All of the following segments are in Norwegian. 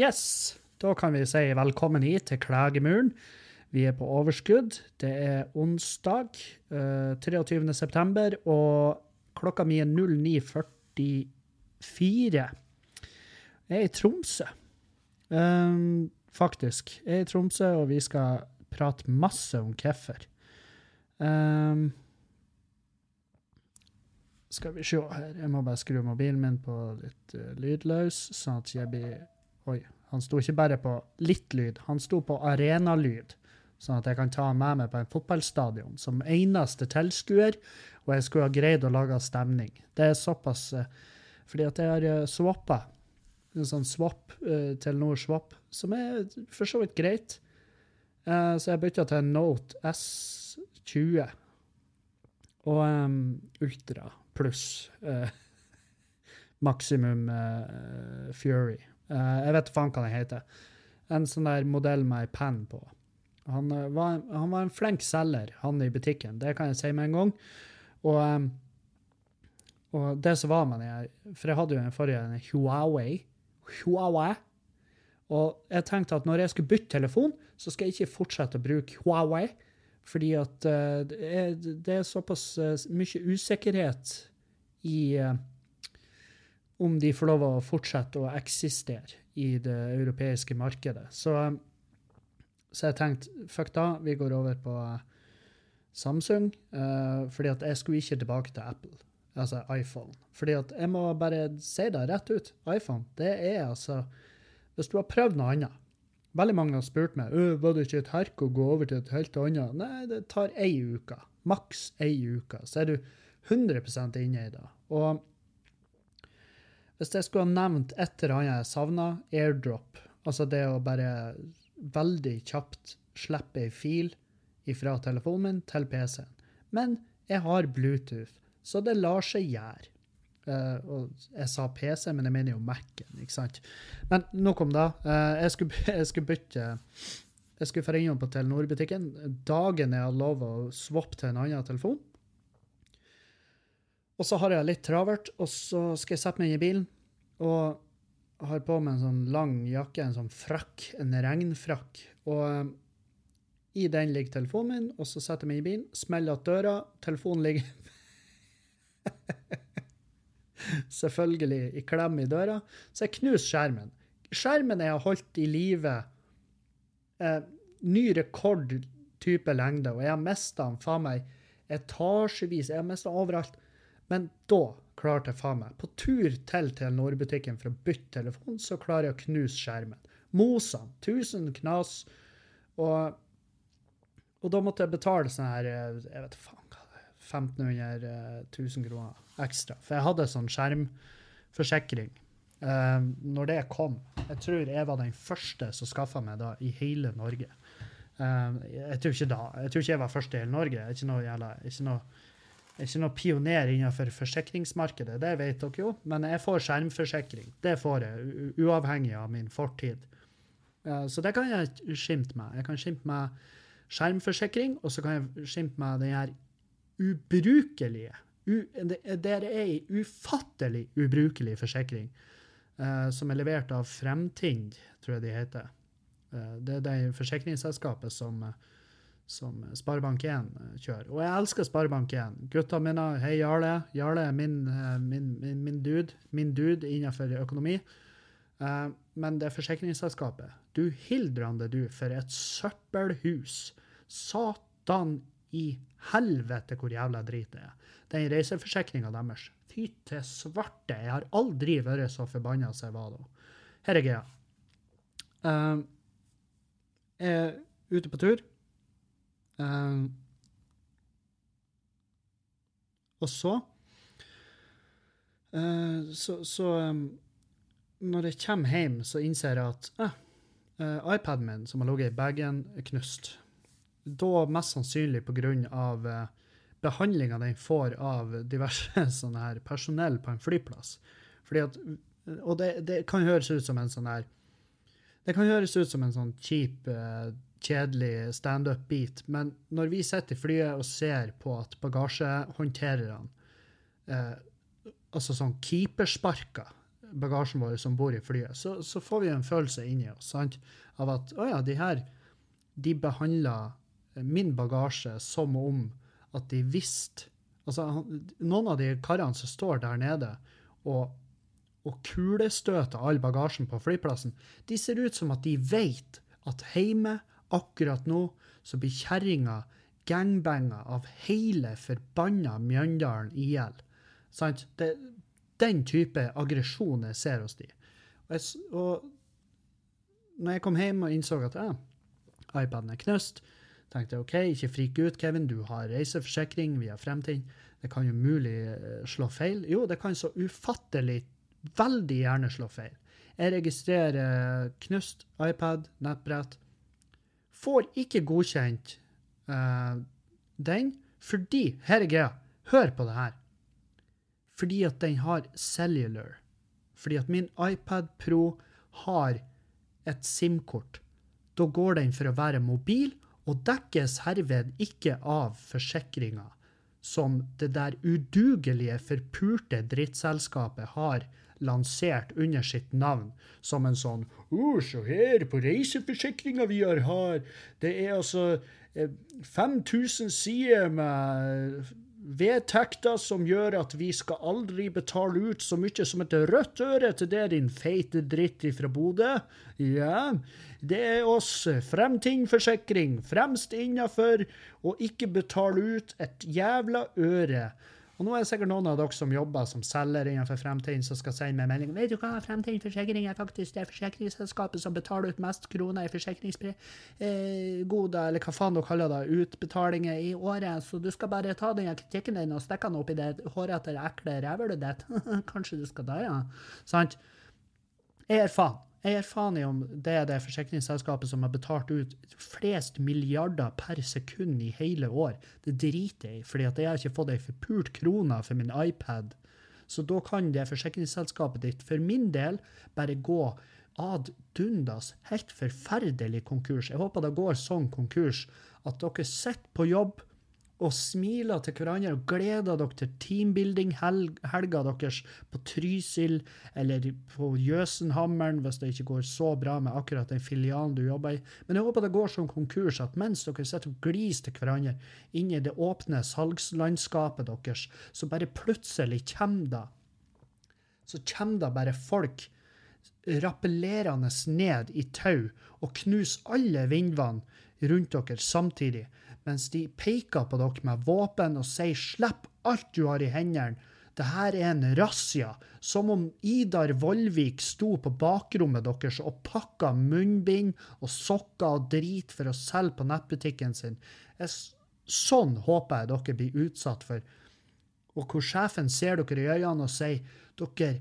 Yes, da kan vi si velkommen hit til Klegemuren. Vi er på overskudd. Det er onsdag eh, 23. september, og klokka mi er 09.44. Jeg er i Tromsø, um, faktisk. Jeg er i Tromsø, og vi skal prate masse om hvorfor. Um, skal vi se her. Jeg må bare skru mobilen min på litt uh, lydløs, sånn at jeg blir Oi. Han sto ikke bare på litt lyd, han sto på arenalyd. Sånn at jeg kan ta med meg på en fotballstadion som eneste tilskuer, og jeg skulle ha greid å lage stemning. Det er såpass uh, Fordi at jeg har uh, swappa. En sånn swap, uh, Telenor Swap, som er for så vidt greit. Uh, så jeg bytta til Note S20 og um, Ultra pluss uh, Maximum uh, Fury. Uh, jeg vet faen hva den heter. En sånn der modell med ei penn på. Han, uh, var, han var en flink selger, han i butikken. Det kan jeg si med en gang. Og, um, og det som var med den her For jeg hadde jo den forrige, en Huawei. Huawei. Og jeg tenkte at når jeg skulle bytte telefon, så skal jeg ikke fortsette å bruke Huawei. Fordi at eh, det, er, det er såpass eh, mye usikkerhet i eh, om de får lov å fortsette å eksistere i det europeiske markedet. Så, eh, så jeg tenkte fuck da, vi går over på eh, Samsung. Uh, fordi at jeg skulle ikke tilbake til Apple, altså iPhone. Fordi at jeg må bare si det rett ut. iPhone, det er altså Hvis du har prøvd noe annet Veldig mange har spurt meg «Øh, var det ikke et herk å gå over til et helt annet. Nei, det tar ei uke. Maks ei uke. Så er du 100 inne i det. Og hvis jeg skulle ha nevnt et eller annet jeg savna, airdrop. Altså det å bare veldig kjapt slippe ei fil fra telefonen min til PC-en. Men jeg har Bluetooth, så det lar seg gjøre. Uh, og jeg sa PC, men jeg mener jo Mac-en, ikke sant? Men nok om det. Uh, jeg, skulle, jeg skulle bytte Jeg skulle dra innom på Telenor-butikken dagen jeg hadde lov å swappe til en annen telefon. Og så har jeg litt travelt, og så skal jeg sette meg inn i bilen. Og har på meg en sånn lang jakke, en sånn frakk, en regnfrakk. Og eh, i den ligger telefonen min, og så setter jeg meg i bilen, smeller igjen døra, telefonen ligger Selvfølgelig i klem i døra. Så jeg knuser skjermen. Skjermen jeg har holdt i live eh, ny rekord type lengde, og jeg har mista den faen meg etasjevis. Jeg har mista overalt. Men da klarte jeg faen meg, på tur til Telenor-butikken for å bytte telefon, så klarer jeg å knuse skjermen. Mosene. 1000 knas. Og, og da måtte jeg betale sånn her eh, Jeg vet faen hva det er. 1500 eh, 1000 kroner ekstra. For jeg hadde sånn skjermforsikring. Eh, når det kom Jeg tror jeg var den første som skaffa meg da i hele Norge. Eh, jeg tror ikke da. Jeg tror ikke jeg var først i hele Norge. Ikke noe, jævla, ikke noe, jeg er ikke noe pioner innenfor forsikringsmarkedet, det vet dere jo. Men jeg får skjermforsikring. Det får jeg, uavhengig av min fortid. Så det kan jeg skimte med. Jeg kan skimte med skjermforsikring, og så kan jeg skimte med den her ubrukelige u, det, er ei ufattelig ubrukelig forsikring uh, som er levert av Fremtind, tror jeg de heter. Uh, det er det forsikringsselskapet som, eh, som Sparebank1 eh, kjører. Og jeg elsker Sparebank1. Gutta mine, hei Jarle. Jarle er min, eh, min, min, min dude, min dude innenfor økonomi. Eh, men det er forsikringsselskapet. Du hildrande du, for et søppelhus. Satan i helvete hvor jævla drit det er. Den reiseforsikringa deres. Fy til svarte. Jeg har aldri vært så forbanna som jeg var da. Her er greia. Uh, jeg er ute på tur. Eh, og så uh, Så, så um, Når jeg kommer hjem, så innser jeg at eh, eh, iPaden min, som har ligget i bagen, er knust. Da mest sannsynlig pga. Uh, behandlinga den får av diverse sånne her personell på en flyplass. Fordi at, og det, det kan høres ut som en sånn her Det kan høres ut som en sånn kjip, eh, kjedelig standup-beat, men når vi sitter i flyet og ser på at bagasjehåndtererne eh, Altså sånn keepersparker bagasjen vår som bor i flyet, så, så får vi en følelse inni oss sant? av at å ja, de her de behandler min bagasje som om at de visste Altså, noen av de karene som står der nede og, og kulestøter all bagasjen på flyplassen, de ser ut som at de vet at hjemme, akkurat nå, så blir kjerringa gangbanga av hele forbanna Mjøndalen i hjel. Sant? Det, den type aggresjon jeg ser hos de. Og, jeg, og når jeg kom hjem og innså at ja, iPaden er knust, tenkte jeg OK, ikke frik ut, Kevin, du har reiseforsikring via Fremtind. Det kan jo mulig eh, slå feil. Jo, det kan så ufattelig veldig gjerne slå feil. Jeg registrerer knust iPad, nettbrett. Får ikke godkjent uh, den fordi Her er greia. Hør på det her. Fordi at den har cellular. Fordi at min iPad Pro har et SIM-kort. Da går den for å være mobil, og dekkes herved ikke av forsikringa som det der udugelige, forpurte drittselskapet har lansert under sitt navn som en sånn Å, oh, se her på reiseforsikringa vi har her. Det er altså 5000 eh, sider med vedtekter som gjør at vi skal aldri betale ut så mye som et rødt øre til det, din feite dritt ifra Bodø. Ja, det er oss. Fremtingforsikring. Fremst innafor å ikke betale ut et jævla øre. Og nå er det sikkert noen av dere som jobber som selger innenfor Fremtiden, som skal sende meg melding. Vet du hva, Fremtiden Forsikring er faktisk det forsikringsselskapet som betaler ut mest kroner i forsikringsgoder, eh, eller hva faen dere kaller det, utbetalinger i året. Så du skal bare ta den kritikken din og stikke den opp i det hårete, ekle rævhølet ditt. Kanskje du skal da, ja. Sant? Jeg er faen. Jeg gir faen i om det er det forsikringsselskapet som har betalt ut flest milliarder per sekund i hele år. Det driter jeg i, fordi jeg har ikke fått ei forpult krone for min iPad. Så da kan det forsikringsselskapet ditt for min del bare gå ad dundas, helt forferdelig konkurs. Jeg håper det går sånn konkurs at dere sitter på jobb og smiler til hverandre og gleder dere til teambuilding-helga deres på Trysil eller på Jøsenhammeren, hvis det ikke går så bra med akkurat den filialen du jobber i. Men jeg håper det går som konkurs, at mens dere sitter og gliser til hverandre inni det åpne salgslandskapet deres, så bare plutselig kommer det Så kommer det bare folk rappellerende ned i tau og knuser alle vinduene rundt dere samtidig mens de peker på dere med våpen og sier 'slipp alt du har i hendene'. Det her er en razzia. Som om Idar Vollvik sto på bakrommet deres og pakka munnbind og sokker og drit for å selge på nettbutikken sin. Sånn håper jeg dere blir utsatt for. Og hvor sjefen ser dere i øynene og sier dere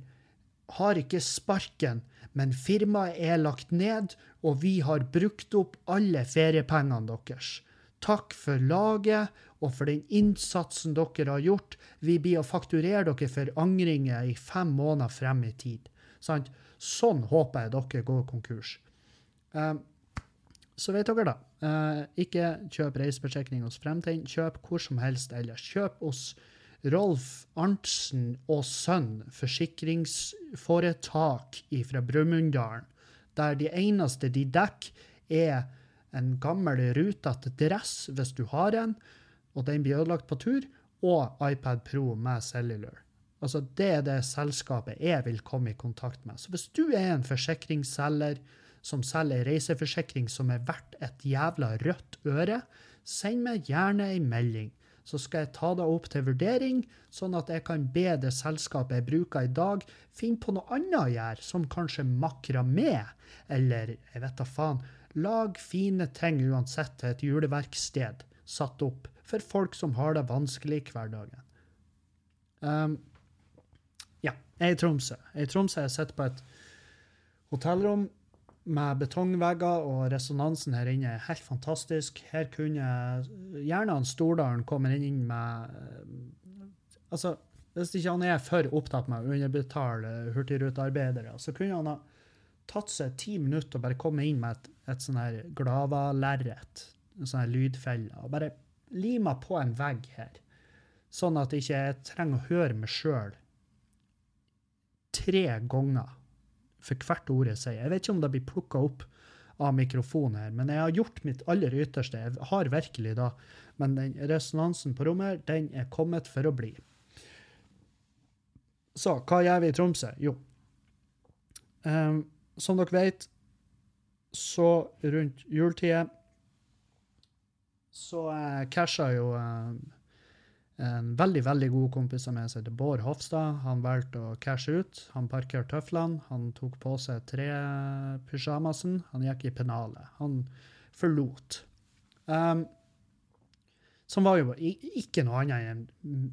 har ikke sparken, men firmaet er lagt ned, og vi har brukt opp alle feriepengene deres. Takk for laget og for den innsatsen dere har gjort. Vi blir å fakturere dere for angringer i fem måneder frem i tid. Sånn, sånn håper jeg dere går konkurs. Um, så vet dere, da. Uh, ikke kjøp reiseforsikring hos Fremtind. Kjøp hvor som helst ellers. Kjøp hos Rolf Arntzen og Sønn forsikringsforetak fra Brumunddal, der de eneste de dekker, er en gammel, rutete dress hvis du har en, og den blir ødelagt på tur, og iPad Pro med cellular. Altså, Det er det selskapet jeg vil komme i kontakt med. Så hvis du er en forsikringsselger som selger reiseforsikring som er verdt et jævla rødt øre, send meg gjerne ei melding. Så skal jeg ta det opp til vurdering, sånn at jeg kan be det selskapet jeg bruker i dag, finne på noe annet å gjøre, som kanskje makramé, eller jeg vet da faen, Lag fine ting uansett til et juleverksted satt opp for folk som har det vanskelig i hverdagen. Um, ja, jeg er i Tromsø. Jeg er i Tromsø jeg sitter på et hotellrom med betongvegger, og resonansen her inne er helt fantastisk. Her kunne gjerne han Stordalen komme inn med Altså, hvis ikke han er for opptatt med å underbetale hurtigrutearbeidere, så kunne han ha tatt seg ti minutter og bare komme inn med et, et sånn her Glava-lerret, en sånn her lydfelle, og bare lima på en vegg her, sånn at jeg ikke trenger å høre meg sjøl tre ganger for hvert ord jeg sier. Jeg vet ikke om det blir plukka opp av mikrofonen her, men jeg har gjort mitt aller ytterste. Jeg har virkelig da. Men den resonansen på rommet her, den er kommet for å bli. Så hva gjør vi i Tromsø? Jo, um, som dere vet, så rundt juletider så uh, casha jo uh, en veldig veldig god kompis av meg som heter Bård Hofstad. Han valgte å cashe ut. Han parkerte tøflene. Han tok på seg tre pysjamasen, Han gikk i pennalet. Han forlot. Um, som var jo ikke noe annet enn en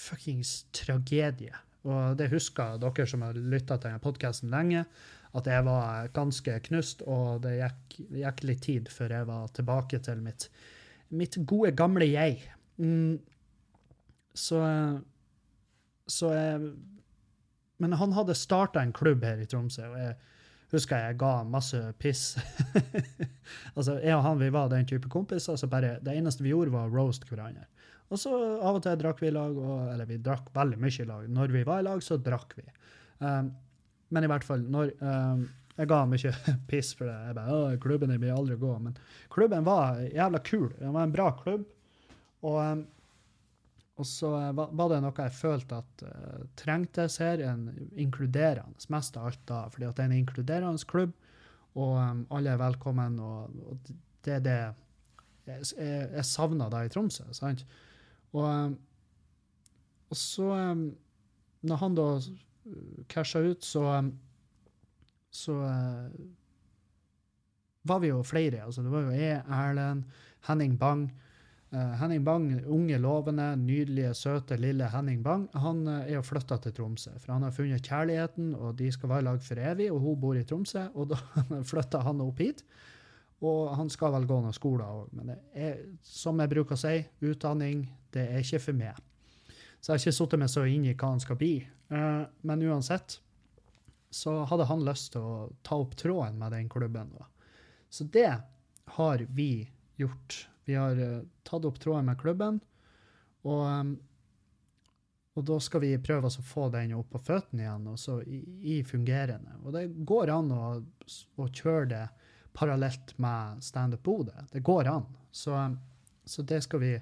fuckings tragedie. Og det husker dere som har lytta til denne podkasten lenge, at jeg var ganske knust, og det gikk, gikk, litt tid før jeg var tilbake til mitt, mitt gode, gamle jeg. Mm, så, så jeg Men han hadde starta en klubb her i Tromsø, og jeg husker jeg ga masse piss. altså, jeg og han vi var den type kompiser, så bare, det eneste vi gjorde, var å roast hverandre. Og så av og til drakk vi i lag, og, eller vi drakk veldig mye i lag. Når vi var i lag, så drakk vi. Um, men i hvert fall, når um, Jeg ga mye piss for det. Jeg bare, klubben blir aldri god. Men klubben var jævla kul. Den var en bra klubb. Og um, og så eh, var det noe jeg følte at uh, trengtes her, en inkluderende, mest av alt da, fordi at det er en inkluderende klubb, og um, alle er velkommen, og, og det er det jeg, jeg, jeg savna da i Tromsø. sant? Og, og så Når han da casha ut, så så uh, var vi jo flere. altså Det var jo jeg, Erlend, Henning Bang. Uh, Henning Bang, unge, lovende, nydelige, søte, lille Henning Bang, han uh, er jo flytta til Tromsø. For han har funnet kjærligheten, og de skal være i lag for evig, og hun bor i Tromsø. Og da flytta han opp hit. Og han skal vel gå noen skoler òg, men er, som jeg bruker å si, utdanning, det er ikke for meg. Så jeg har ikke satt meg så inn i hva han skal bli. Uh, men uansett så hadde han lyst til å ta opp tråden med den klubben. Så det har vi gjort vi har uh, tatt opp tråden med klubben, og, um, og da skal vi prøve å få den opp på føttene igjen, og så i, i, fungerende. Og det går an å, å kjøre det parallelt med standup-bodet. Det går an. Så, så, det skal vi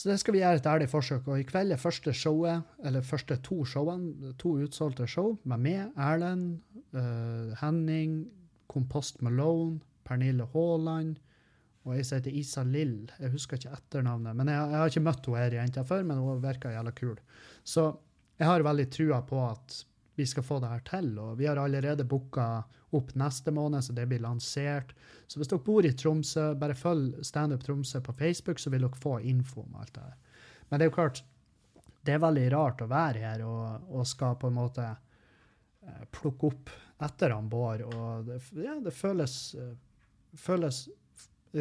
så det skal vi gjøre et ærlig forsøk. Og i kveld er første showet, eller første to showene, to utsolgte show med meg, Erlend, uh, Henning, Kompost Malone, Pernille Haaland, og ei som heter Isa Lill. Jeg husker ikke etternavnet. men Jeg, jeg har ikke møtt henne her jenta før, men hun virker jævla kul. Så jeg har veldig trua på at vi skal få det her til. Og vi har allerede booka opp neste måned, så det blir lansert. Så hvis dere bor i Tromsø, bare følg Standup Tromsø på Facebook, så vil dere få info om alt det her. Men det er jo klart, det er veldig rart å være her og, og skal på en måte eh, plukke opp etter han Bård. Og det, ja, det føles, eh, føles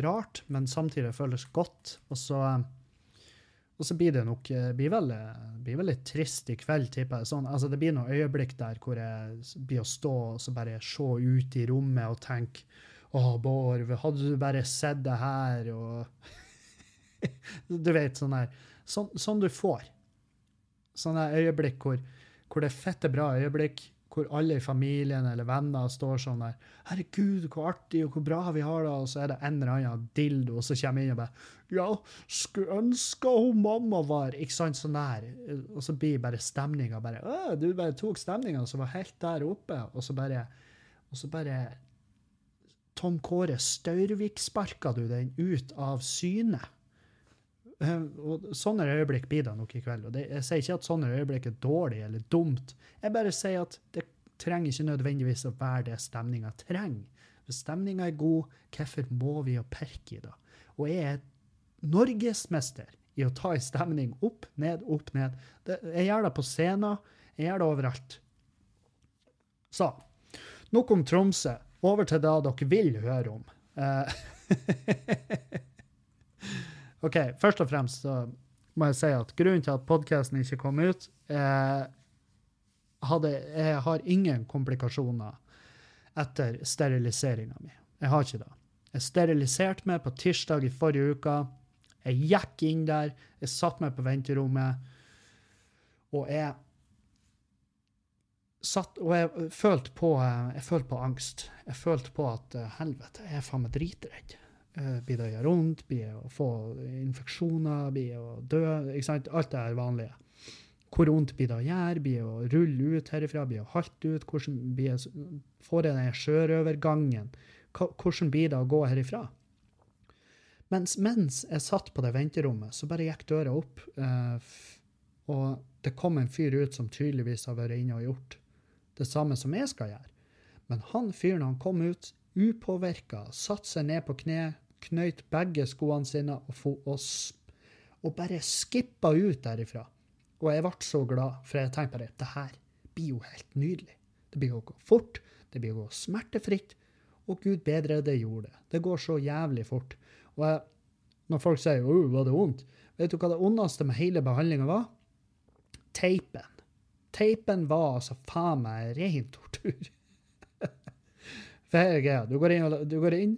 rart, men samtidig føles godt. Og så, og så blir det nok eh, blir vel, blir vel litt trist i kveld, tipper jeg. Sånn, altså, det blir noen øyeblikk der hvor jeg blir å stå og så bare se ut i rommet og tenke Å, Bård, hadde du bare sett det her, og Du vet, sånn der. Sånn, sånn du får. Sånne øyeblikk hvor, hvor det er fette bra øyeblikk, hvor alle i familien eller venner står sånn der 'Herregud, hvor artig og hvor bra vi har det', og så er det en eller annen dildo som kommer inn og bare 'Ja, skulle ønske hun mamma var' Ikke sant? Sånn der. Og så blir bare stemninga bare 'Å, du bare tok stemninga som var helt der oppe', og så bare og så bare Tom Kåre Staurvik-sparka du den ut av syne. Eh, og Sånne øyeblikk blir det nok i kveld. og det, Jeg sier ikke at sånne øyeblikk er dårlig eller dumt. Jeg bare sier at det trenger ikke nødvendigvis å være det stemninga trenger. Hvis stemninga er god, hvorfor må vi å perke i det? Og jeg er norgesmester i å ta en stemning opp, ned, opp, ned. Det, jeg gjør det på scenen. Jeg gjør det overalt. Så nok om Tromsø. Over til det dere vil høre om. Uh, OK, først og fremst så må jeg si at grunnen til at podkasten ikke kom ut eh, hadde, Jeg har ingen komplikasjoner etter steriliseringa mi. Jeg har ikke det. Jeg steriliserte meg på tirsdag i forrige uke. Jeg gikk inn der, jeg satte meg på venterommet, og jeg satt, og jeg følte på, eh, jeg følte på angst. Jeg følte på at eh, helvete, jeg er faen meg dritredd. Eh, Blir det å gjøre vondt? Blir det å få infeksjoner? Blir det å dø? Alt det her vanlige. Hvor vondt blir det å gjøre? Blir det å rulle ut herifra? Blir det å halte ut? Hvordan blir det, får jeg den sjørøvergangen? Hvordan blir det å gå herifra? Mens, mens jeg satt på det venterommet, så bare gikk døra opp, eh, og det kom en fyr ut som tydeligvis har vært inne og gjort det samme som jeg skal gjøre. Men han fyren han kom ut upåvirka, satte seg ned på kne, knøyt begge skoene sine og, fo, og, og bare skippa ut derifra. Og jeg ble så glad, for jeg tenkte bare det her blir jo helt nydelig. Det blir å gå fort, det blir å gå smertefritt, og gud bedre det gjorde det. Det går så jævlig fort. Og jeg, når folk sier «Åh, var det vondt? Vet du hva det ondeste med hele behandlinga var? Teipen. Teipen var altså faen meg ren tortur. For her er greia. Du går inn, du går inn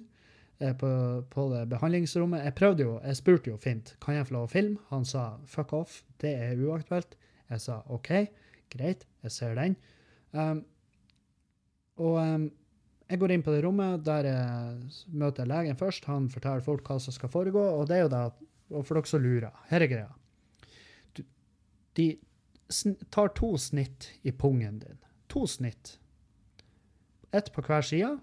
på, på det behandlingsrommet. Jeg prøvde jo, jeg spurte jo fint kan jeg få lov å filme. Han sa fuck off, det er uaktuelt. Jeg sa OK, greit, jeg ser den. Um, og um, jeg går inn på det rommet der jeg møter legen først. Han forteller folk hva som skal foregå, og det er jo da, og for dere som lurer, her er greia. De tar to snitt i pungen din. To snitt. Ett på hver side,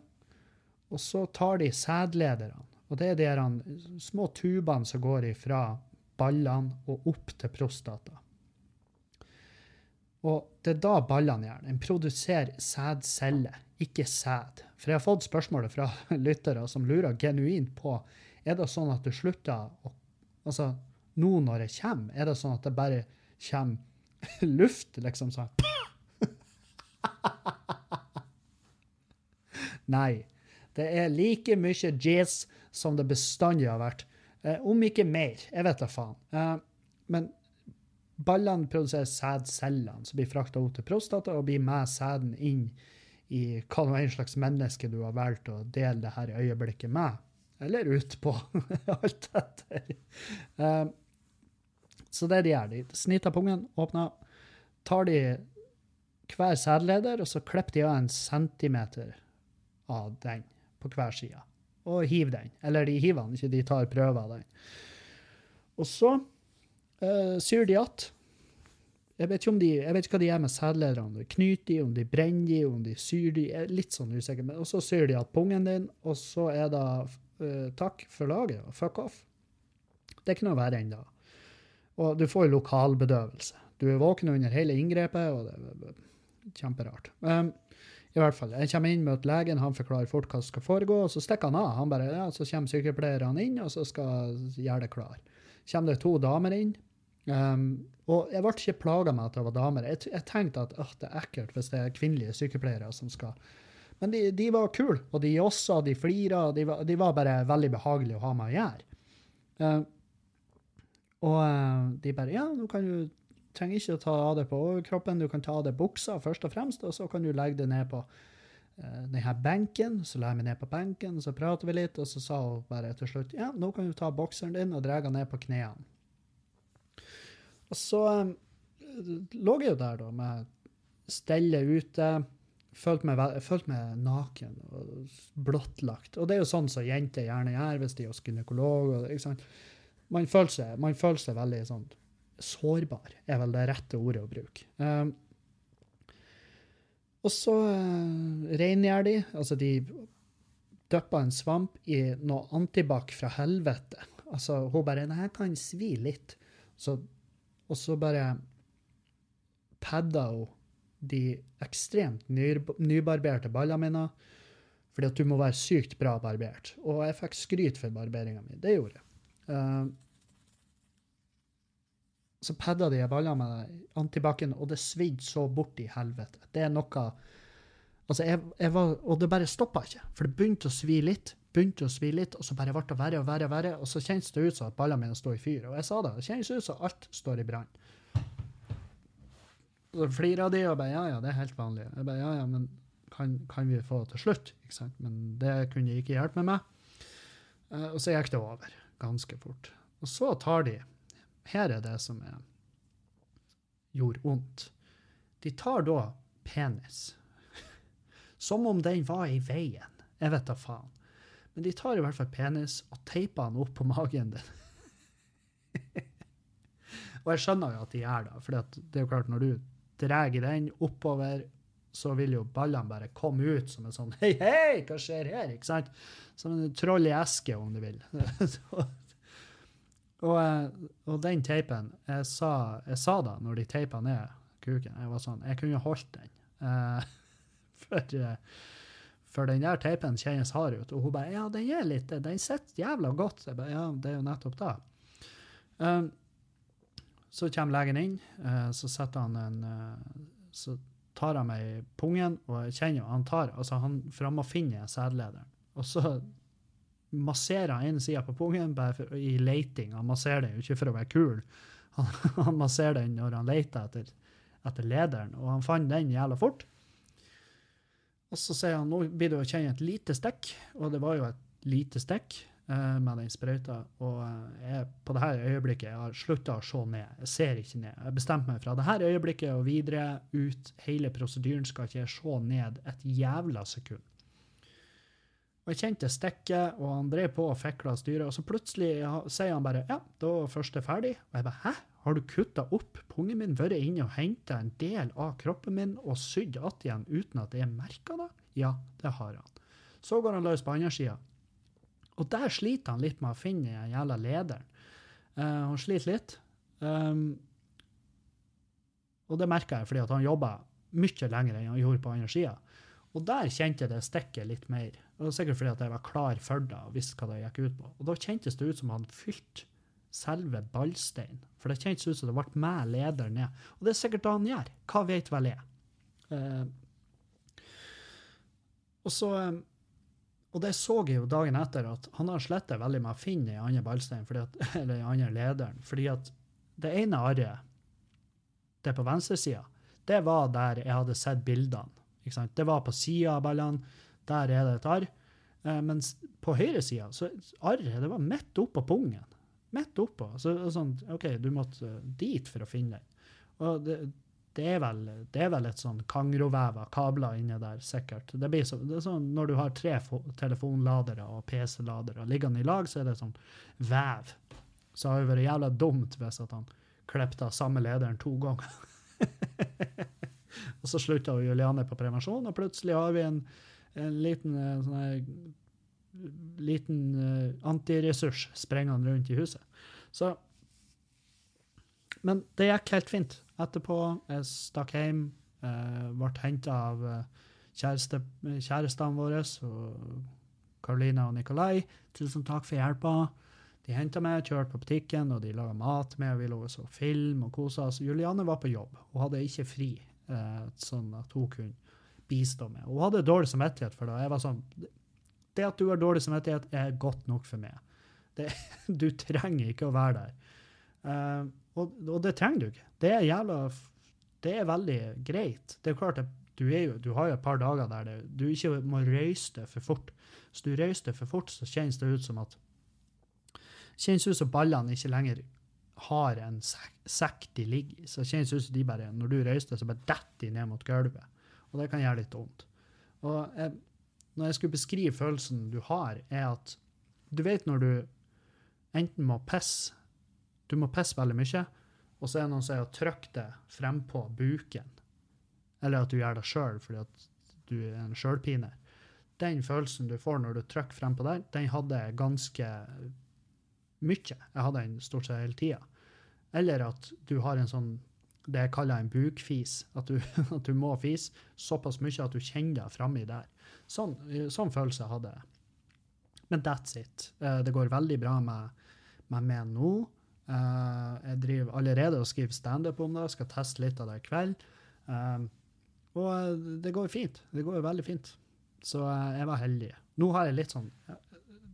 og så tar de sædlederne. Og det er de små tubene som går ifra ballene og opp til prostata. Og det er da ballene gjør det. En produserer sædceller, ikke sæd. For jeg har fått spørsmålet fra lyttere som lurer genuint på er det sånn at du slutter å Altså, nå når jeg kommer, er det sånn at det bare kommer luft, liksom sånn Nei. Det er like mye jazz som det bestandig har vært. Eh, om ikke mer. Jeg vet da faen. Eh, men ballene produserer sædcellene som blir frakta opp til prostata og blir med sæden inn i hva nå en slags menneske du har valgt å dele det her øyeblikket med. Eller ut på. Alt etter. Eh, så det de gjør, de snitter pungen, åpner, tar de hver sædleder, og så klipper de av en centimeter av den på hver side. Og hiver den. Eller de hiver den, ikke de tar prøver av den. Og så uh, syr de igjen. Jeg vet, ikke de, jeg vet ikke hva de gjør med sædlederne. Om de knyter de, om de brenner de, om de syr de. Er litt sånn usikker. Men, og så syr de igjen pungen din, og så er det uh, takk for laget og fuck off. Det er ikke noe verre enn det. Og du får jo lokalbedøvelse. Du er våken under hele inngrepet, og det er kjemperart. Um, I hvert fall, Jeg kommer inn, møter legen, han forklarer fort hva som skal foregå, og så stikker han av. Han bare, ja, Så kommer sykepleierne inn, og så skal gjøre det klar. kommer det to damer inn. Um, og jeg ble ikke plaga med at det var damer. Jeg, jeg tenkte at det er ekkelt hvis det er kvinnelige sykepleiere som skal Men de, de var kule, og de jossa, de flira, de de var bare veldig behagelige å ha med å gjøre. Um, og eh, de bare Ja, nå kan du trenger ikke å ta av det på overkroppen, du kan ta av deg buksa først og fremst, og så kan du legge det ned på uh, denne benken. Så la jeg meg ned på benken, så prater vi litt, og så sa hun bare til slutt ja, nå kan du ta bokseren din og dra den ned på knærne. Og så um, lå jeg jo der, da, med stellet ute. Følte meg, følte meg naken og blottlagt. Og det er jo sånn som jenter gjerne gjør hvis de er hos gynekolog. Og? Man, føler seg, man føler seg veldig sånn sårbar, er vel det rette ordet å bruke. Um, og så uh, rengjør de. Altså, de dypper en svamp i noe antibac fra helvete. Altså, hun bare Nei, jeg kan svi litt. Så, og så bare padder hun de ekstremt nybarberte ballene mine. Fordi at du må være sykt bra barbert. Og jeg fikk skryt for barberinga mi. Det gjorde jeg. Uh, så padda de ballene med antibac-en, og det svidde så bort i helvete. Det er noe Altså, jeg, jeg var Og det bare stoppa ikke. For det begynte å svi litt, begynte å svi litt, og så bare ble det verre og verre, og verre, og så kjennes det ut som at ballene mine står i fyr. Og jeg sa det. Det kjennes ut som alt står i brann. Så flira de og bare ja, ja, det er helt vanlig. Jeg bare ja, ja, men kan, kan vi få det til slutt? Ikke sant? Men det kunne ikke hjelpe med meg. Eh, og så gikk det over ganske fort. Og så tar de Her er det som er, gjorde vondt. De tar da penis. Som om den var i veien. Jeg vet da faen. Men de tar i hvert fall penis og teiper den opp på magen din. og jeg skjønner jo at de gjør det, for det er jo klart, når du drar den oppover, så vil jo ballene bare komme ut som en sånn Hei, hei, hva skjer her? ikke sant? Som en troll i eske, om du vil. og, eh, og, den teipen jeg sa, jeg sa da, når de teipa ned kuken, jeg var sånn Jeg kunne holdt den. Uh, for, uh, for den der teipen kjennes hard ut. Og hun bare Ja, den er litt Den sitter jævla godt. Jeg bare, ja, det er jo nettopp det. Um, så kommer legen inn, uh, så setter han en så tar han meg i pungen, og jeg kjenner jo han tar altså han, For han må finne sædlederen. Og så masserer ene sida på pungen for, i leiting. Han masserer den jo ikke for å være kul. Han, han masserer den når han leter etter, etter lederen, og han fant den jævla fort. Og så sier han nå blir det å kjenne et lite stikk, og det var jo et lite stikk. Eh, med den sprøyta. Og eh, jeg, på dette øyeblikket jeg har slutta å se ned. Jeg ser ikke ned. Jeg bestemte meg fra dette øyeblikket og videre ut hele prosedyren skal ikke jeg se ned et jævla sekund. Og Jeg kjente stikket, og han drev på og fikla styret. Og så plutselig sier han bare ja, da var første ferdig. Og jeg bare hæ? Har du kutta opp pungen min, vært inne og henta en del av kroppen min og sydd att igjen uten at det er merka det? Ja, det har han. Så går han løs på andre sida. Og der sliter han litt med å finne den jævla lederen. Uh, han sliter litt. Um, og det merka jeg fordi han jobba mye lenger enn han gjorde på andre sida. Og der kjente jeg det stikket litt mer. Det var sikkert fordi at jeg var klar for det og visste hva det gikk ut på. Og da kjentes det ut som han fylte selve ballsteinen. For det kjentes ut som det ble med leder ned. Og det er sikkert det han gjør. Hva vet vel jeg? Eh, og så um, og det så jeg jo dagen etter, at han har slettet veldig med å finne den andre ballsteinen, eller den andre lederen. Fordi at det ene arret, det på venstresida, det var der jeg hadde sett bildene. Det var på sida av ballene. Der er det et arr. Eh, mens på høyresida, så arret det var midt oppå pungen. Midt oppå. Så sånn, OK, du måtte dit for å finne den. Og det, det er vel, det er vel et sånn kangrovev av kabler inni der, sikkert. Det, blir så, det er sånn, Når du har tre telefonladere og PC-ladere liggende i lag, så er det sånn vev. Så det jo vært jævla dumt hvis at han klippet av samme lederen to ganger. og så slutta Juliane på prevensjon, og plutselig har vi en, en liten eh, sånn liten uh, antiressurs sprengende rundt i huset. Så Men det gikk helt fint etterpå. Jeg stakk hjem, uh, ble henta av kjæreste, kjærestene våre, Karolina og Nikolai. Tusen takk for hjelpa. De henta meg, kjørte på butikken, og de laga mat med, og vi lå og så film og kosa oss. Juliane var på jobb. Hun hadde ikke fri, sånn at hun kunne bistå med. Hun hadde dårlig samvittighet for det. Jeg var sånn Det at du har dårlig samvittighet, er godt nok for meg. Det, du trenger ikke å være der. Uh, og, og, det trenger du ikke. Det er jævla Det er veldig greit. Det er klart at du, er jo, du har jo et par dager der det, du ikke må røyse det for fort. Hvis du røyser det for fort, så kjennes det ut som at kjennes ut som ballene ikke lenger har en sekk de ligger i. Så det kjennes ut som de bare, når du reiser deg, så bare detter de ned mot gulvet. Og det kan gjøre litt vondt. Og jeg, når jeg skulle beskrive følelsen du har, er at du vet når du enten må pisse du må pisse veldig mye, og så er det noen som sier å trykke det frempå buken. Eller at du gjør det sjøl fordi at du er en sjølpiner. Den følelsen du får når du trykker frempå der, den hadde jeg ganske mye. Jeg hadde den stort sett hele tida. Eller at du har en sånn det jeg kaller en bukfis. At du, at du må fise såpass mye at du kjenner deg framme der. Sånn, sånn følelse hadde jeg. Men that's it. Eh, det går veldig bra med, med meg nå. Uh, jeg driver allerede og skriver standup om det, jeg skal teste litt av det i kveld. Um, og eh, det går fint. Det går veldig fint. Så jeg var heldig. Nå har jeg litt sånn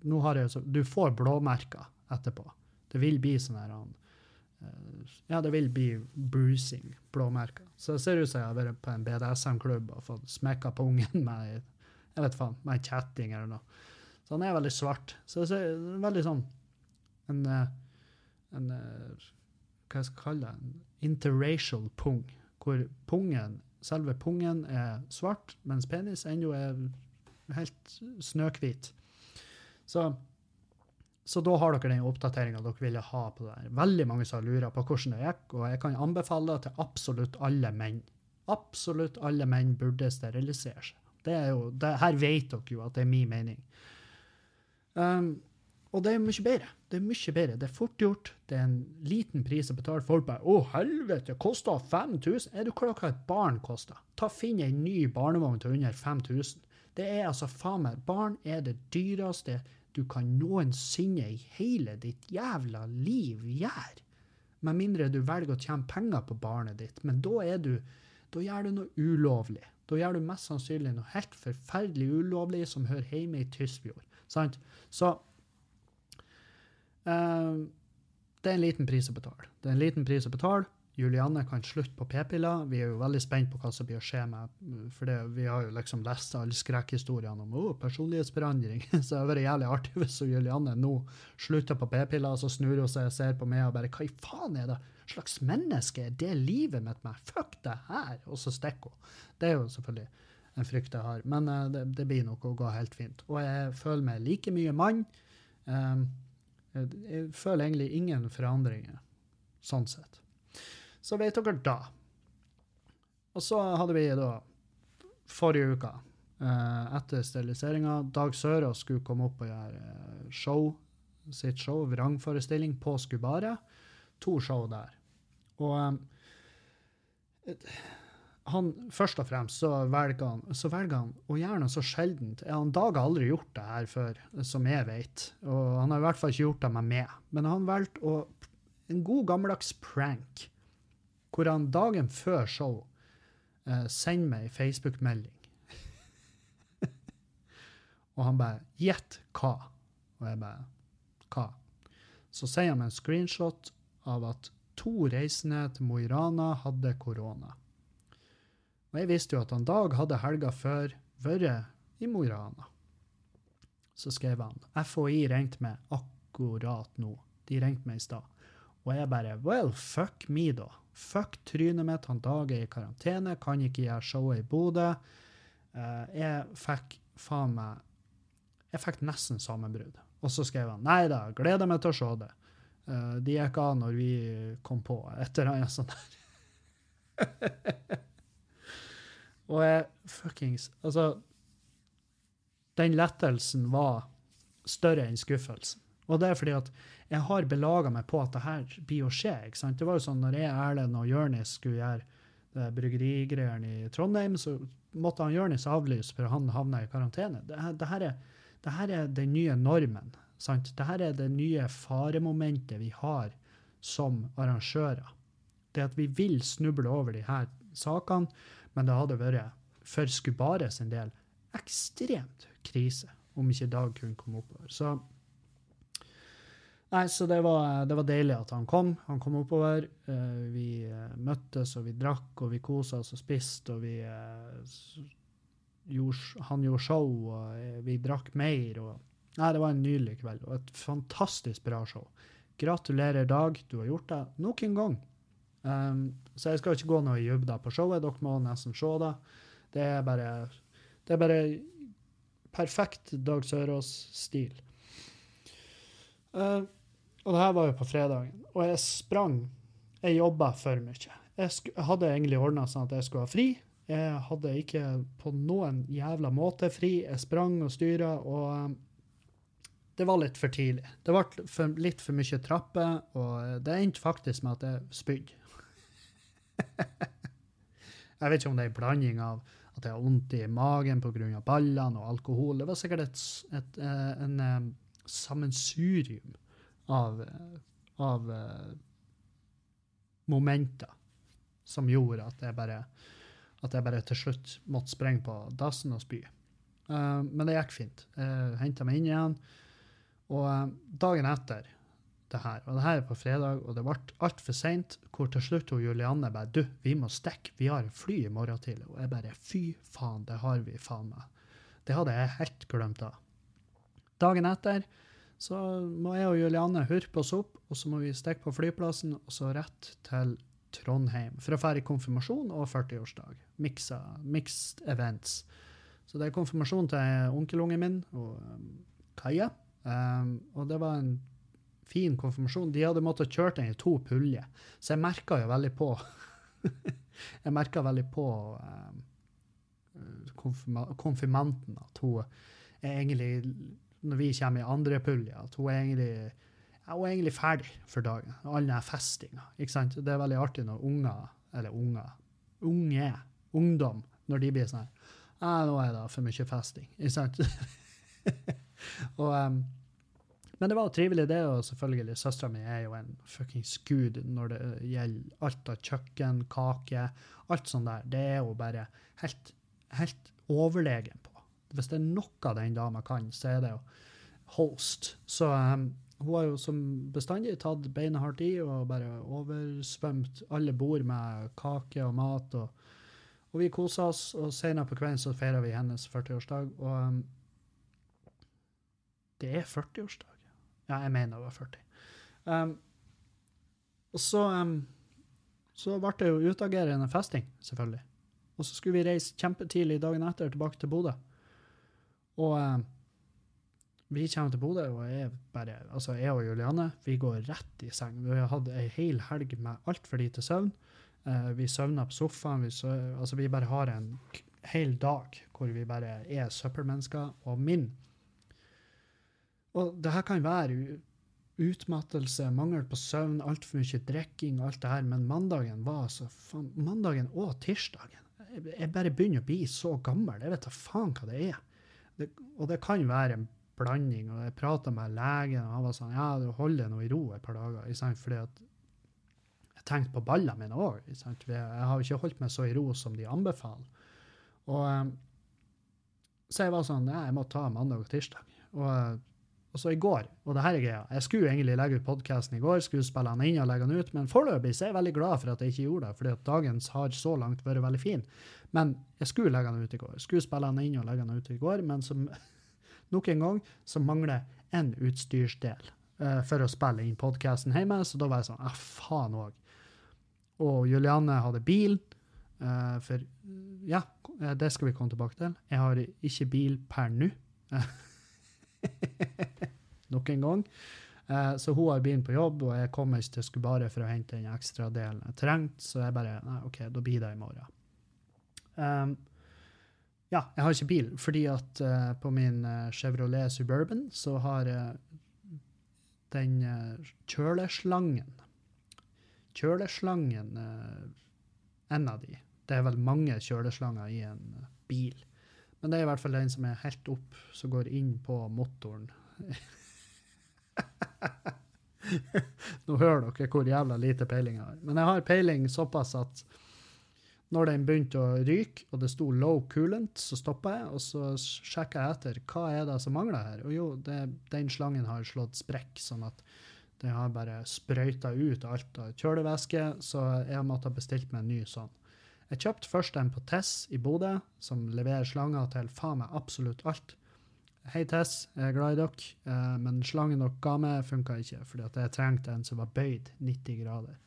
nå har jeg Du får blåmerker etterpå. Det vil bli sånn her uh, Ja, det vil bli bruising, blåmerker. Så det ser ut som jeg har vært på en BDSM-klubb og fått smekka ungen med jeg vet faen, med en kjetting eller noe. Så han er veldig svart. Så det er veldig sånn en en hva hva jeg skal kalle det, en interracial pung, hvor pungen selve pungen er svart, mens penis ennå er helt snøhvit. Så, så da har dere den oppdateringa dere ville ha på det. her. Veldig mange som lurer på hvordan det gikk, og jeg kan anbefale til absolutt alle menn. Absolutt alle menn burde sterilisere seg. Det er jo, det, her vet dere jo at det er min mening. Um, og det er mye bedre. Det er mye bedre. Det er fort gjort. Det er en liten pris å betale. Folk bare 'Å, helvete, kosta koster 5000'. Er du klar over hva et barn koster? Ta Finn en ny barnevogn til under 5000. Det er altså faen meg Barn er det dyreste du kan noensinne i hele ditt jævla liv gjøre. Med mindre du velger å tjene penger på barnet ditt. Men da er du Da gjør du noe ulovlig. Da gjør du mest sannsynlig noe helt forferdelig ulovlig som hører hjemme i Tysfjord. Sant? Så uh, det er en liten pris å betale. Det er en liten pris å betale. Julianne kan slutte på p-piller. Vi er jo veldig spent på hva som blir å skje med For det, vi har jo liksom lest alle skrekkhistoriene om oh, personlighetsforandring. Så det hadde vært jævlig artig hvis Julianne nå slutter på p-piller, så snur hun seg og ser på meg og bare Hva i faen er det? slags menneske er det livet mitt med? Fuck det her! Og så stikker hun. Det er jo selvfølgelig en frykt jeg har. Men uh, det, det, blir nok å gå helt fint. Og jeg føler meg like mye mann. Um, jeg føler egentlig ingen forandringer, sånn sett. Så vet dere da. Og så hadde vi da forrige uke, eh, etter steriliseringa Dag Sørås skulle komme opp og gjøre eh, show, sitt show, vrangforestilling, på Skubare. To show der. Og eh, han, først og fremst så velger han, så velger han og gjerne så sjeldent. Han Dag har aldri gjort det her før, som jeg vet. Og han har i hvert fall ikke gjort det med meg. Men han valgte å En god gammeldags prank, hvor han dagen før show eh, sender meg ei Facebook-melding. og han bare 'Gjett hva?' Og jeg bare 'Hva?' Så sier han meg en screenshot av at to reisende til Mo i Rana hadde korona. Og jeg visste jo at han Dag hadde helga før vært i Mo i Rana. Så skrev han FHI ringte meg akkurat nå. De ringte meg i stad. Og jeg bare Well, fuck me, da. Fuck trynet mitt. Han Dag er i karantene, kan ikke gjøre showet i Bodø. Uh, jeg fikk faen meg Jeg fikk nesten sammenbrudd. Og så skrev han Nei da, gleder meg til å se det. Uh, de gikk av når vi kom på, etter en sånn der. Og jeg fuckings Altså, den lettelsen var større enn skuffelsen. Og det er fordi at jeg har belaga meg på at det her blir å skje. ikke sant? Det var jo sånn når jeg, Erlend og Jørnis skulle gjøre bryggerigreiene i Trondheim, så måtte han Jørnis avlyse for han havna i karantene. Det, det, her er, det her er den nye normen. sant? Det her er det nye faremomentet vi har som arrangører. Det at vi vil snuble over de her sakene, men det hadde vært, for Skubare sin del, ekstremt krise om ikke Dag kunne komme oppover. Så Nei, så det var, det var, deilig at han kom. Han kom oppover. Uh, vi uh, møttes, og vi drakk, og vi kosa oss og spiste, og vi uh, gjorde, Han gjorde show, og vi drakk mer. og Nei, det var en nydelig kveld, og et fantastisk bra show. Gratulerer, Dag. Du har gjort det nok en gang. Um, så jeg skal ikke gå noe i dybden på showet. Dere må nesten se det. Det er bare, det er bare perfekt Dag Sørås-stil. Uh, og det her var jo på fredagen. Og jeg sprang. Jeg jobba for mye. Jeg, hadde egentlig ordna sånn at jeg skulle ha fri. Jeg hadde ikke på noen jævla måte fri. Jeg sprang og styra, og um, det var litt for tidlig. Det ble for, litt for mye trapper, og det endte faktisk med at jeg spydde. jeg vet ikke om det er en blanding av at jeg har vondt i magen pga. ballene og alkohol. Det var sikkert et, et, et en, en sammensurium av, av uh, momenter som gjorde at jeg bare at jeg bare til slutt måtte springe på dassen og spy. Uh, men det gikk fint. Jeg henta meg inn igjen. Og uh, dagen etter det her. Og det her er på fredag, og det ble altfor seint, hvor til slutt hun Julianne bare Du, vi må stikke, vi har fly i morgen tidlig. Og jeg bare Fy faen, det har vi faen meg. Det hadde jeg helt glemt av. Dagen etter så må jeg og Juliane hurpe oss opp, og så må vi stikke på flyplassen, og så rett til Trondheim for å dra i konfirmasjon og 40-årsdag. Mixed events. Så det er konfirmasjon til onkelungen min og um, Kaja. Um, og det var en fin konfirmasjon. De hadde måttet kjøre den i to puljer, så jeg merka jo veldig på Jeg merka veldig på um, konfirma konfirmanten at hun er egentlig Når vi kommer i andre pulje, at hun er egentlig hun er egentlig ferdig for dagen. All den festinga. Det er veldig artig når unger, eller unger, unge, ungdom, når de blir sånn ja, nå er det for mye festing. Ikke sant? og, um, men det var trivelig, det. Og selvfølgelig, søstera mi er jo en fuckings gud når det gjelder alt av kjøkken, kake, alt sånt der. Det er jo bare helt, helt overlegen. Hvis det er noe den dama kan, så er det jo host. Så um, hun har jo som bestandig tatt beinhardt i og bare oversvømt alle bord med kake og mat. og og vi kosa oss, og senere på kvelden så feira vi hennes 40-årsdag. Og um, det er 40-årsdag. Ja, jeg mener det var 40. Um, og så, um, så ble det jo utagerende festing, selvfølgelig. Og så skulle vi reise kjempetidlig dagen etter tilbake til Bodø. Og um, vi kommer til Bodø, og jeg, bare, altså jeg og Juliane vi går rett i seng. Vi har hatt ei hel helg med altfor lite søvn. Uh, vi søvner på sofaen. Vi, søv, altså vi bare har en hel dag hvor vi bare er søppelmennesker. Og min Og det her kan være utmattelse, mangel på søvn, altfor mye drikking, alt det her, men mandagen var altså Mandagen og tirsdagen. Jeg bare begynner å bli så gammel. Jeg vet da faen hva det er. Det, og det kan være en blanding. og Jeg prata med legen, og han var sånn Ja, du holder nå i ro et par dager. Fordi at tenkte på ballene mine òg. Jeg har ikke holdt meg så i ro som de anbefaler. Og, eh, så jeg var sånn ja, jeg må ta mandag og tirsdag. Og, eh, og så i går, og det her er greia, jeg skulle egentlig legge ut podkasten i går, skulle spille den inn og legge den ut, men foreløpig er jeg veldig glad for at jeg ikke gjorde det, fordi at dagens har så langt vært veldig fin. Men jeg skulle legge den ut i går. Skulle spille den inn og legge den ut i går, men som nok en gang så mangler en utstyrsdel uh, for å spille inn podkasten hjemme, så da var jeg sånn ah, faen òg. Og Julianne hadde bil. Uh, for ja, det skal vi komme tilbake til. Jeg har ikke bil per nå. Nok en gang. Eh, så hun har bilen på jobb, og jeg kommer ikke til Skubare for å hente den ekstra delen jeg trengte. Så jeg bare Nei, OK, da blir det i morgen. Um, ja, jeg har ikke bil, fordi at uh, på min Chevrolet Suburban så har den kjøleslangen kjøleslangen uh, en av de. Det er vel mange kjøleslanger i en eh, bil. Men det er i hvert fall den som er helt opp, som går inn på motoren. Nå hører dere hvor jævla lite peiling jeg har. Men jeg har peiling såpass at når den begynte å ryke, og det sto 'low coolant', så stoppa jeg, og så sjekka jeg etter hva er det som mangler her. Og jo, det, den slangen har slått sprekk, sånn at den har bare sprøyta ut alt av kjølevæske, så jeg måtte ha bestilt meg en ny sånn. Jeg kjøpte først en på Tess i Bodø, som leverer slanger til faen meg absolutt alt. Hei, Tess, jeg er glad i dere, eh, men slangen dere ga meg, funka ikke, fordi jeg trengte en som var bøyd 90 grader.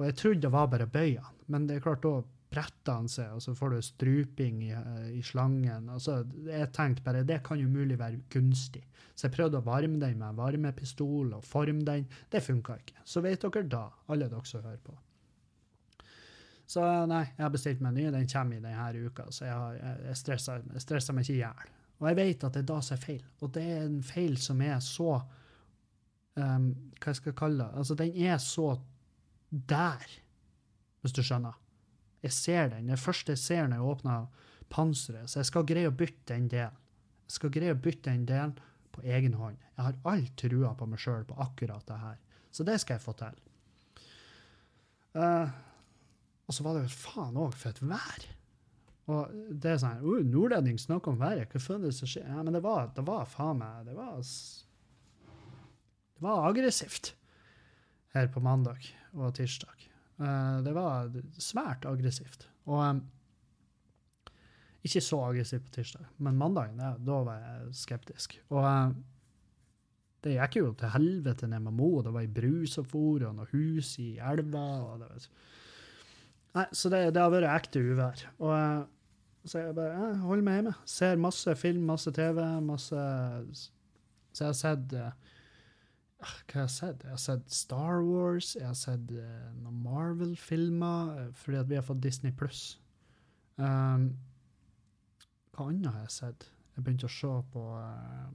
Og jeg trodde det var bare bøyene, men det er klart da bretter han seg, og så får du struping i, eh, i slangen. Altså, jeg tenkte bare det kan jo mulig være gunstig. Så jeg prøvde å varme den med en varmepistol og forme den. Det funka ikke. Så vet dere da, alle dere som hører på. Så nei, jeg har bestilt meg en ny. Den kommer i denne uka, så jeg, har, jeg, stresser, jeg stresser meg ikke i hjel. Og jeg vet at det er da som er feil. Og det er en feil som er så um, Hva jeg skal kalle det? Altså, den er så der, hvis du skjønner. Jeg ser den. Det første jeg ser når jeg åpner panseret. Så jeg skal greie å bytte den delen. Jeg skal greie å bytte den delen på egen hånd. Jeg har all trua på meg sjøl på akkurat det her. Så det skal jeg få til. Uh, og så var det jo faen òg for et vær. Og det er sånn uh, Nordlending snakker om været, hva faen er det som skjer? Ja, men det var, det var faen meg Det var Det var aggressivt her på mandag og tirsdag. Uh, det var svært aggressivt. Og um, ikke så aggressivt på tirsdag, men mandagen, ja, da var jeg skeptisk. Og uh, det gikk jo til helvete ned med Mo. Det var ei bru som for, og noe hus i elva. og det var... Nei, Så det, det har vært ekte uvær. Og eh, så jeg bare jeg holder meg hjemme. Ser masse film, masse TV, masse Så jeg har sett eh, ah, Hva har jeg sett? Jeg har sett Star Wars, jeg har sett eh, noen Marvel-filmer, eh, fordi at vi har fått Disney pluss. Um, hva annet har jeg sett? Jeg begynte å se på uh,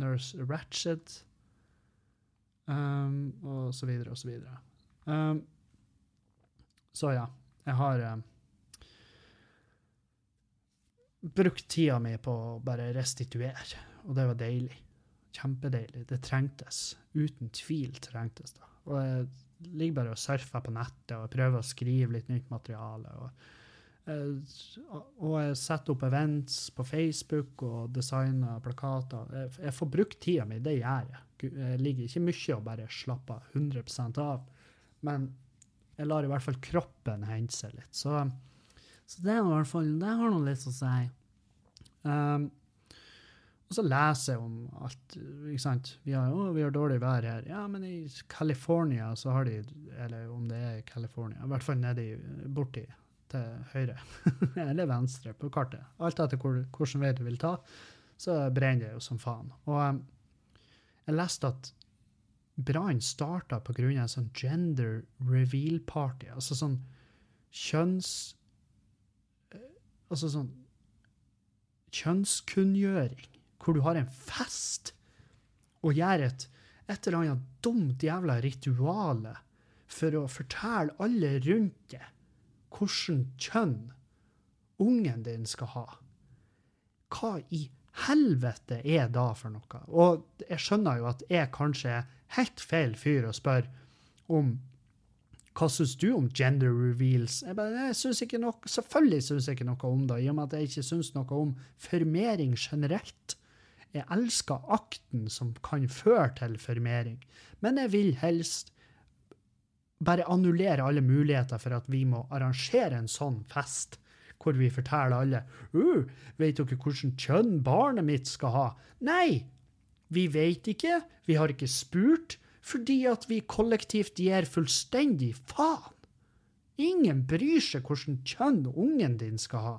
Nurse Ratchet, um, og så videre og så videre. Um, så ja, jeg har eh, brukt tida mi på å bare restituere, og det var deilig. Kjempedeilig. Det trengtes. Uten tvil trengtes det. Og jeg ligger bare og surfer på nettet og prøver å skrive litt nytt materiale. og eh, og jeg setter opp events på Facebook og designer plakater. Jeg, får brukt tida mi, det gjør jeg. Jeg ligger ikke mye og bare slapper 100 av. Men jeg lar i hvert fall kroppen hente seg litt. Så, så det, i hvert fall, det har noe litt å si. Um, og så leser jeg om alt. ikke sant? Vi har, å, vi har dårlig vær her. Ja, men i California så har de Eller om det er California, i hvert fall nedi borti til høyre. eller venstre på kartet. Alt etter hvor, hvilken vei du vil ta, så brenner det jo som faen. Og um, jeg leste at brannen starta pga. en sånn gender reveal party. Altså sånn kjønns... Altså sånn kjønnskunngjøring hvor du har en fest og gjør et, et eller annet dumt jævla rituale for å fortelle alle rundt deg hvordan kjønn ungen din skal ha. Hva i helvete er da for noe? Og jeg skjønner jo at jeg kanskje er helt feil fyr å spørre om hva syns du om gender reveals? Jeg, bare, jeg synes ikke noe, Selvfølgelig syns jeg ikke noe om det, i og med at jeg ikke syns noe om formering generelt. Jeg elsker akten som kan føre til formering, men jeg vil helst bare annullere alle muligheter for at vi må arrangere en sånn fest, hvor vi forteller alle uh, 'Vet dere hvilket kjønn barnet mitt skal ha?' Nei! Vi vet ikke, vi har ikke spurt, fordi at vi kollektivt gir fullstendig faen. Ingen bryr seg hvilket kjønn ungen din skal ha.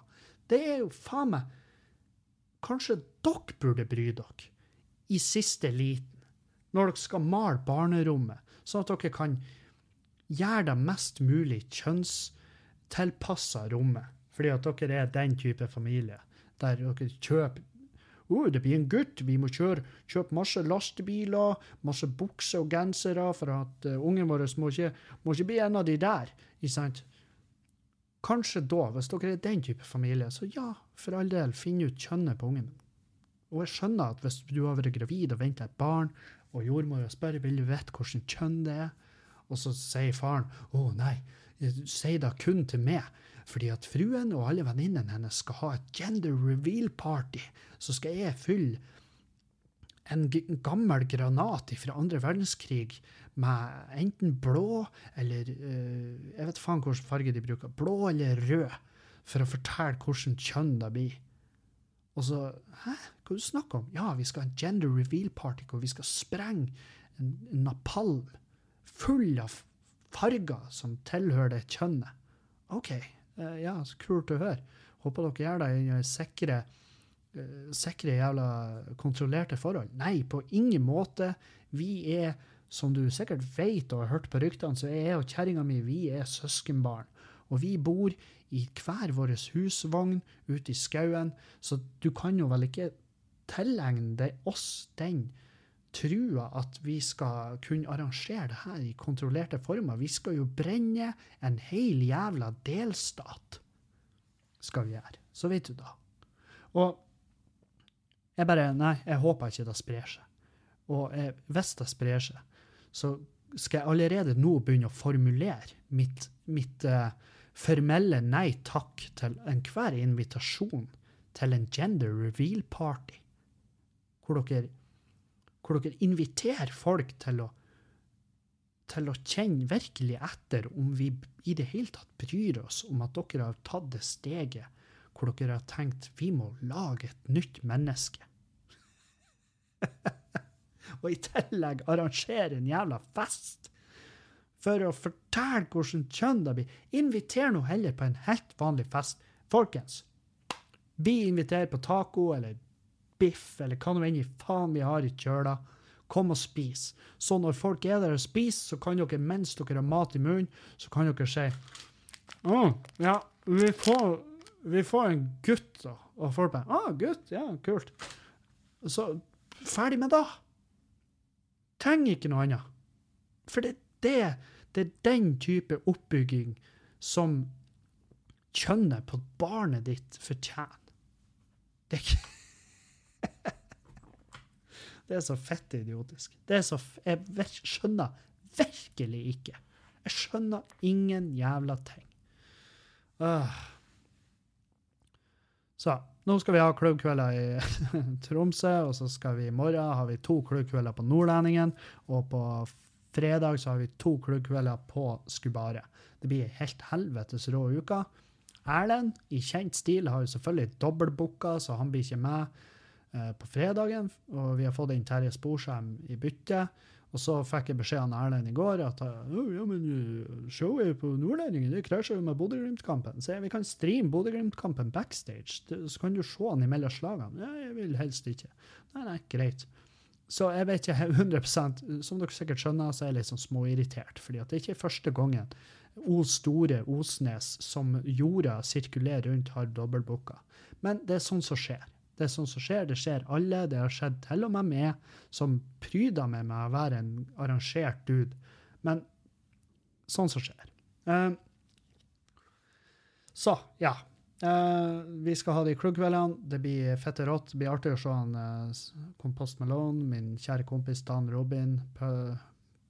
Det er jo faen meg Kanskje dere burde bry dere, i siste liten, når dere skal male barnerommet, sånn at dere kan gjøre det mest mulig kjønnstilpassa rommet. Fordi at dere er den type familie der dere kjøper oh, det blir en gutt, vi må kjøre, kjøpe masse lastebiler, masse bukser og gensere, for at uh, ungen vår må ikke, må ikke bli en av de der. ikke sant? Kanskje da, hvis dere er den type familie, så ja, for all del, finn ut kjønnet på ungen. Og jeg skjønner at hvis du har vært gravid og venta et barn, og jordmora spør vil du vite hvilket kjønn det er, og så sier faren å oh, nei, si det kun til meg, fordi at fruen og alle venninnene hennes skal ha et gender reveal party, så skal jeg fylle en gammel granat fra andre verdenskrig med enten blå eller uh, Jeg vet faen hvilken farge de bruker. Blå eller rød, for å fortelle hvilket kjønn det blir. Og så Hæ, hva du snakker om? Ja, vi skal ha en gender reveal party hvor vi skal sprenge en, en napalm full av farger som tilhører det kjønnet. OK, uh, ja, så kult å høre. Håper dere gjør det i sikre Eh, sikre jævla kontrollerte forhold. Nei, på ingen måte. Vi er, som du sikkert vet og har hørt på ryktene, så er jeg og kjerringa mi vi er søskenbarn. Og vi bor i hver vår husvogn ute i skauen, så du kan jo vel ikke tilegne oss den trua at vi skal kunne arrangere det her i kontrollerte former. Vi skal jo brenne en hel jævla delstat, skal vi gjøre. Så vet du da. Og jeg bare Nei, jeg håper ikke det sprer seg. Og jeg, hvis det sprer seg, så skal jeg allerede nå begynne å formulere mitt, mitt uh, formelle nei takk til enhver invitasjon til en gender reveal party, hvor dere, hvor dere inviterer folk til å, til å kjenne virkelig etter om vi i det hele tatt bryr oss om at dere har tatt det steget hvor dere har tenkt vi må lage et nytt menneske. og i tillegg arrangere en jævla fest for å fortelle hvordan kjønn det blir. Inviter nå heller på en helt vanlig fest. Folkens, vi inviterer på taco eller biff eller hva nå enn i faen vi har i kjøla. Kom og spis. Så når folk er der og spiser, så kan dere mens dere har mat i munnen, så kan dere si Å, ja, vi får, vi får en gutt, da. Og folk bare Å, gutt, ja, kult. Så ferdig med det. Trenger ikke noe annet. For det, det, det er den type oppbygging som kjønnet på barnet ditt fortjener. Det er ikke Det er så fett idiotisk. Det er så Jeg skjønner virkelig ikke. Jeg skjønner ingen jævla ting. Uh. Så nå skal vi ha klubbkvelder i Tromsø, og så skal vi i morgen har vi to klubbkvelder på Nordlendingen, og på fredag så har vi to klubbkvelder på Skubare. Det blir helt helvetes rå uke. Erlend, i kjent stil, har jo selvfølgelig dobbeltbooka, så han blir ikke med. Eh, på fredagen, og vi har fått inn Terje Sporsheim i bytte. Og så fikk jeg beskjed av Erlend i går at ja, men eh, showet på Nordlendingen det krasjer jo med Bodø-Glimt-kampen. Så vi kan streame Bodø-Glimt-kampen backstage, så kan du se han imellom slagene. Ja, jeg vil helst ikke. Nei, nei, greit. Så jeg vet ikke 100% Som dere sikkert skjønner, så er jeg litt sånn småirritert. fordi at det ikke første gangen O store Osnes som jorda sirkulerer rundt, har dobbeltbooka. Men det er sånn som skjer. Det er sånn som skjer. Det skjer alle. Det har skjedd til og med meg, som pryder meg med å være en arrangert dude. Men sånn som skjer. Uh, så, ja. Uh, vi skal ha de klubbkveldene. Det blir fette rått. Det blir artig å se han uh, Kompost Malone, min kjære kompis Dan Robin, Pub,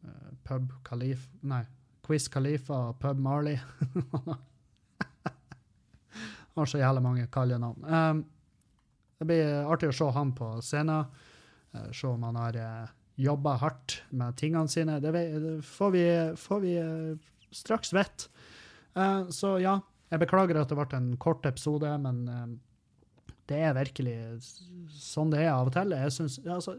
uh, pub Kalif Nei, Quiz Khalifa og Pub Marley. Han har så jævla mange kallenavn. Um, det blir artig å se han på scenen. Eh, se om han har eh, jobba hardt med tingene sine. Det får vi, får vi eh, straks vite. Så ja, jeg beklager at det ble en kort episode, men det er virkelig sånn det er av og til. Jeg synes, altså,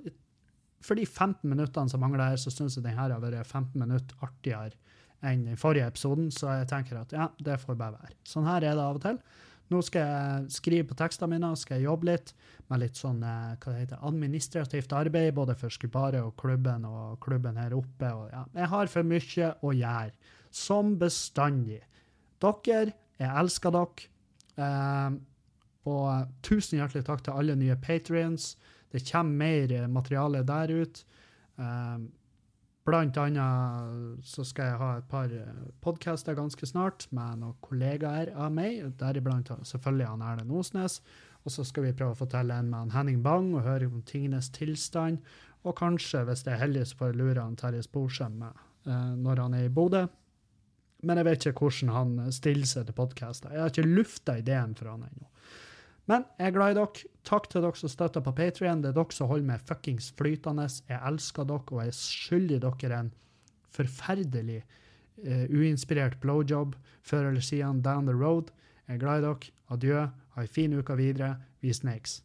for de 15 minuttene som mangler her, så syns jeg denne har vært 15 minutter artigere enn den forrige episoden, så jeg tenker at ja, det får bare være. Sånn her er det av og til. Nå skal jeg skrive på tekstene mine, skal jeg jobbe litt med litt sånn eh, hva det heter, administrativt arbeid, både for Skubare og klubben og klubben her oppe. Og, ja. Jeg har for mye å gjøre, som bestandig. Dere, jeg elsker dere. Eh, og tusen hjertelig takk til alle nye patrions. Det kommer mer materiale der ut. Eh, Blant annet så skal jeg ha et par eh, podcaster ganske snart med noen kollegaer av meg, deriblant selvfølgelig han Erlend Osnes. Og så skal vi prøve å få til en med han Henning Bang og høre om tingenes tilstand. Og kanskje, hvis det er heldig, så får jeg lure han Terje Sporsem med eh, når han er i Bodø. Men jeg vet ikke hvordan han stiller seg til podkaster. Jeg har ikke lufta ideen for han ennå. Men jeg er glad i dere. Takk til dere som støtter på Patrion. Det er dere som holder meg fuckings flytende. Jeg elsker dere, og jeg skylder dere en forferdelig uh, uinspirert blowjob før eller siden down the road. Jeg er glad i dere. Adjø. Ha ei en fin uke videre. Vi snakes.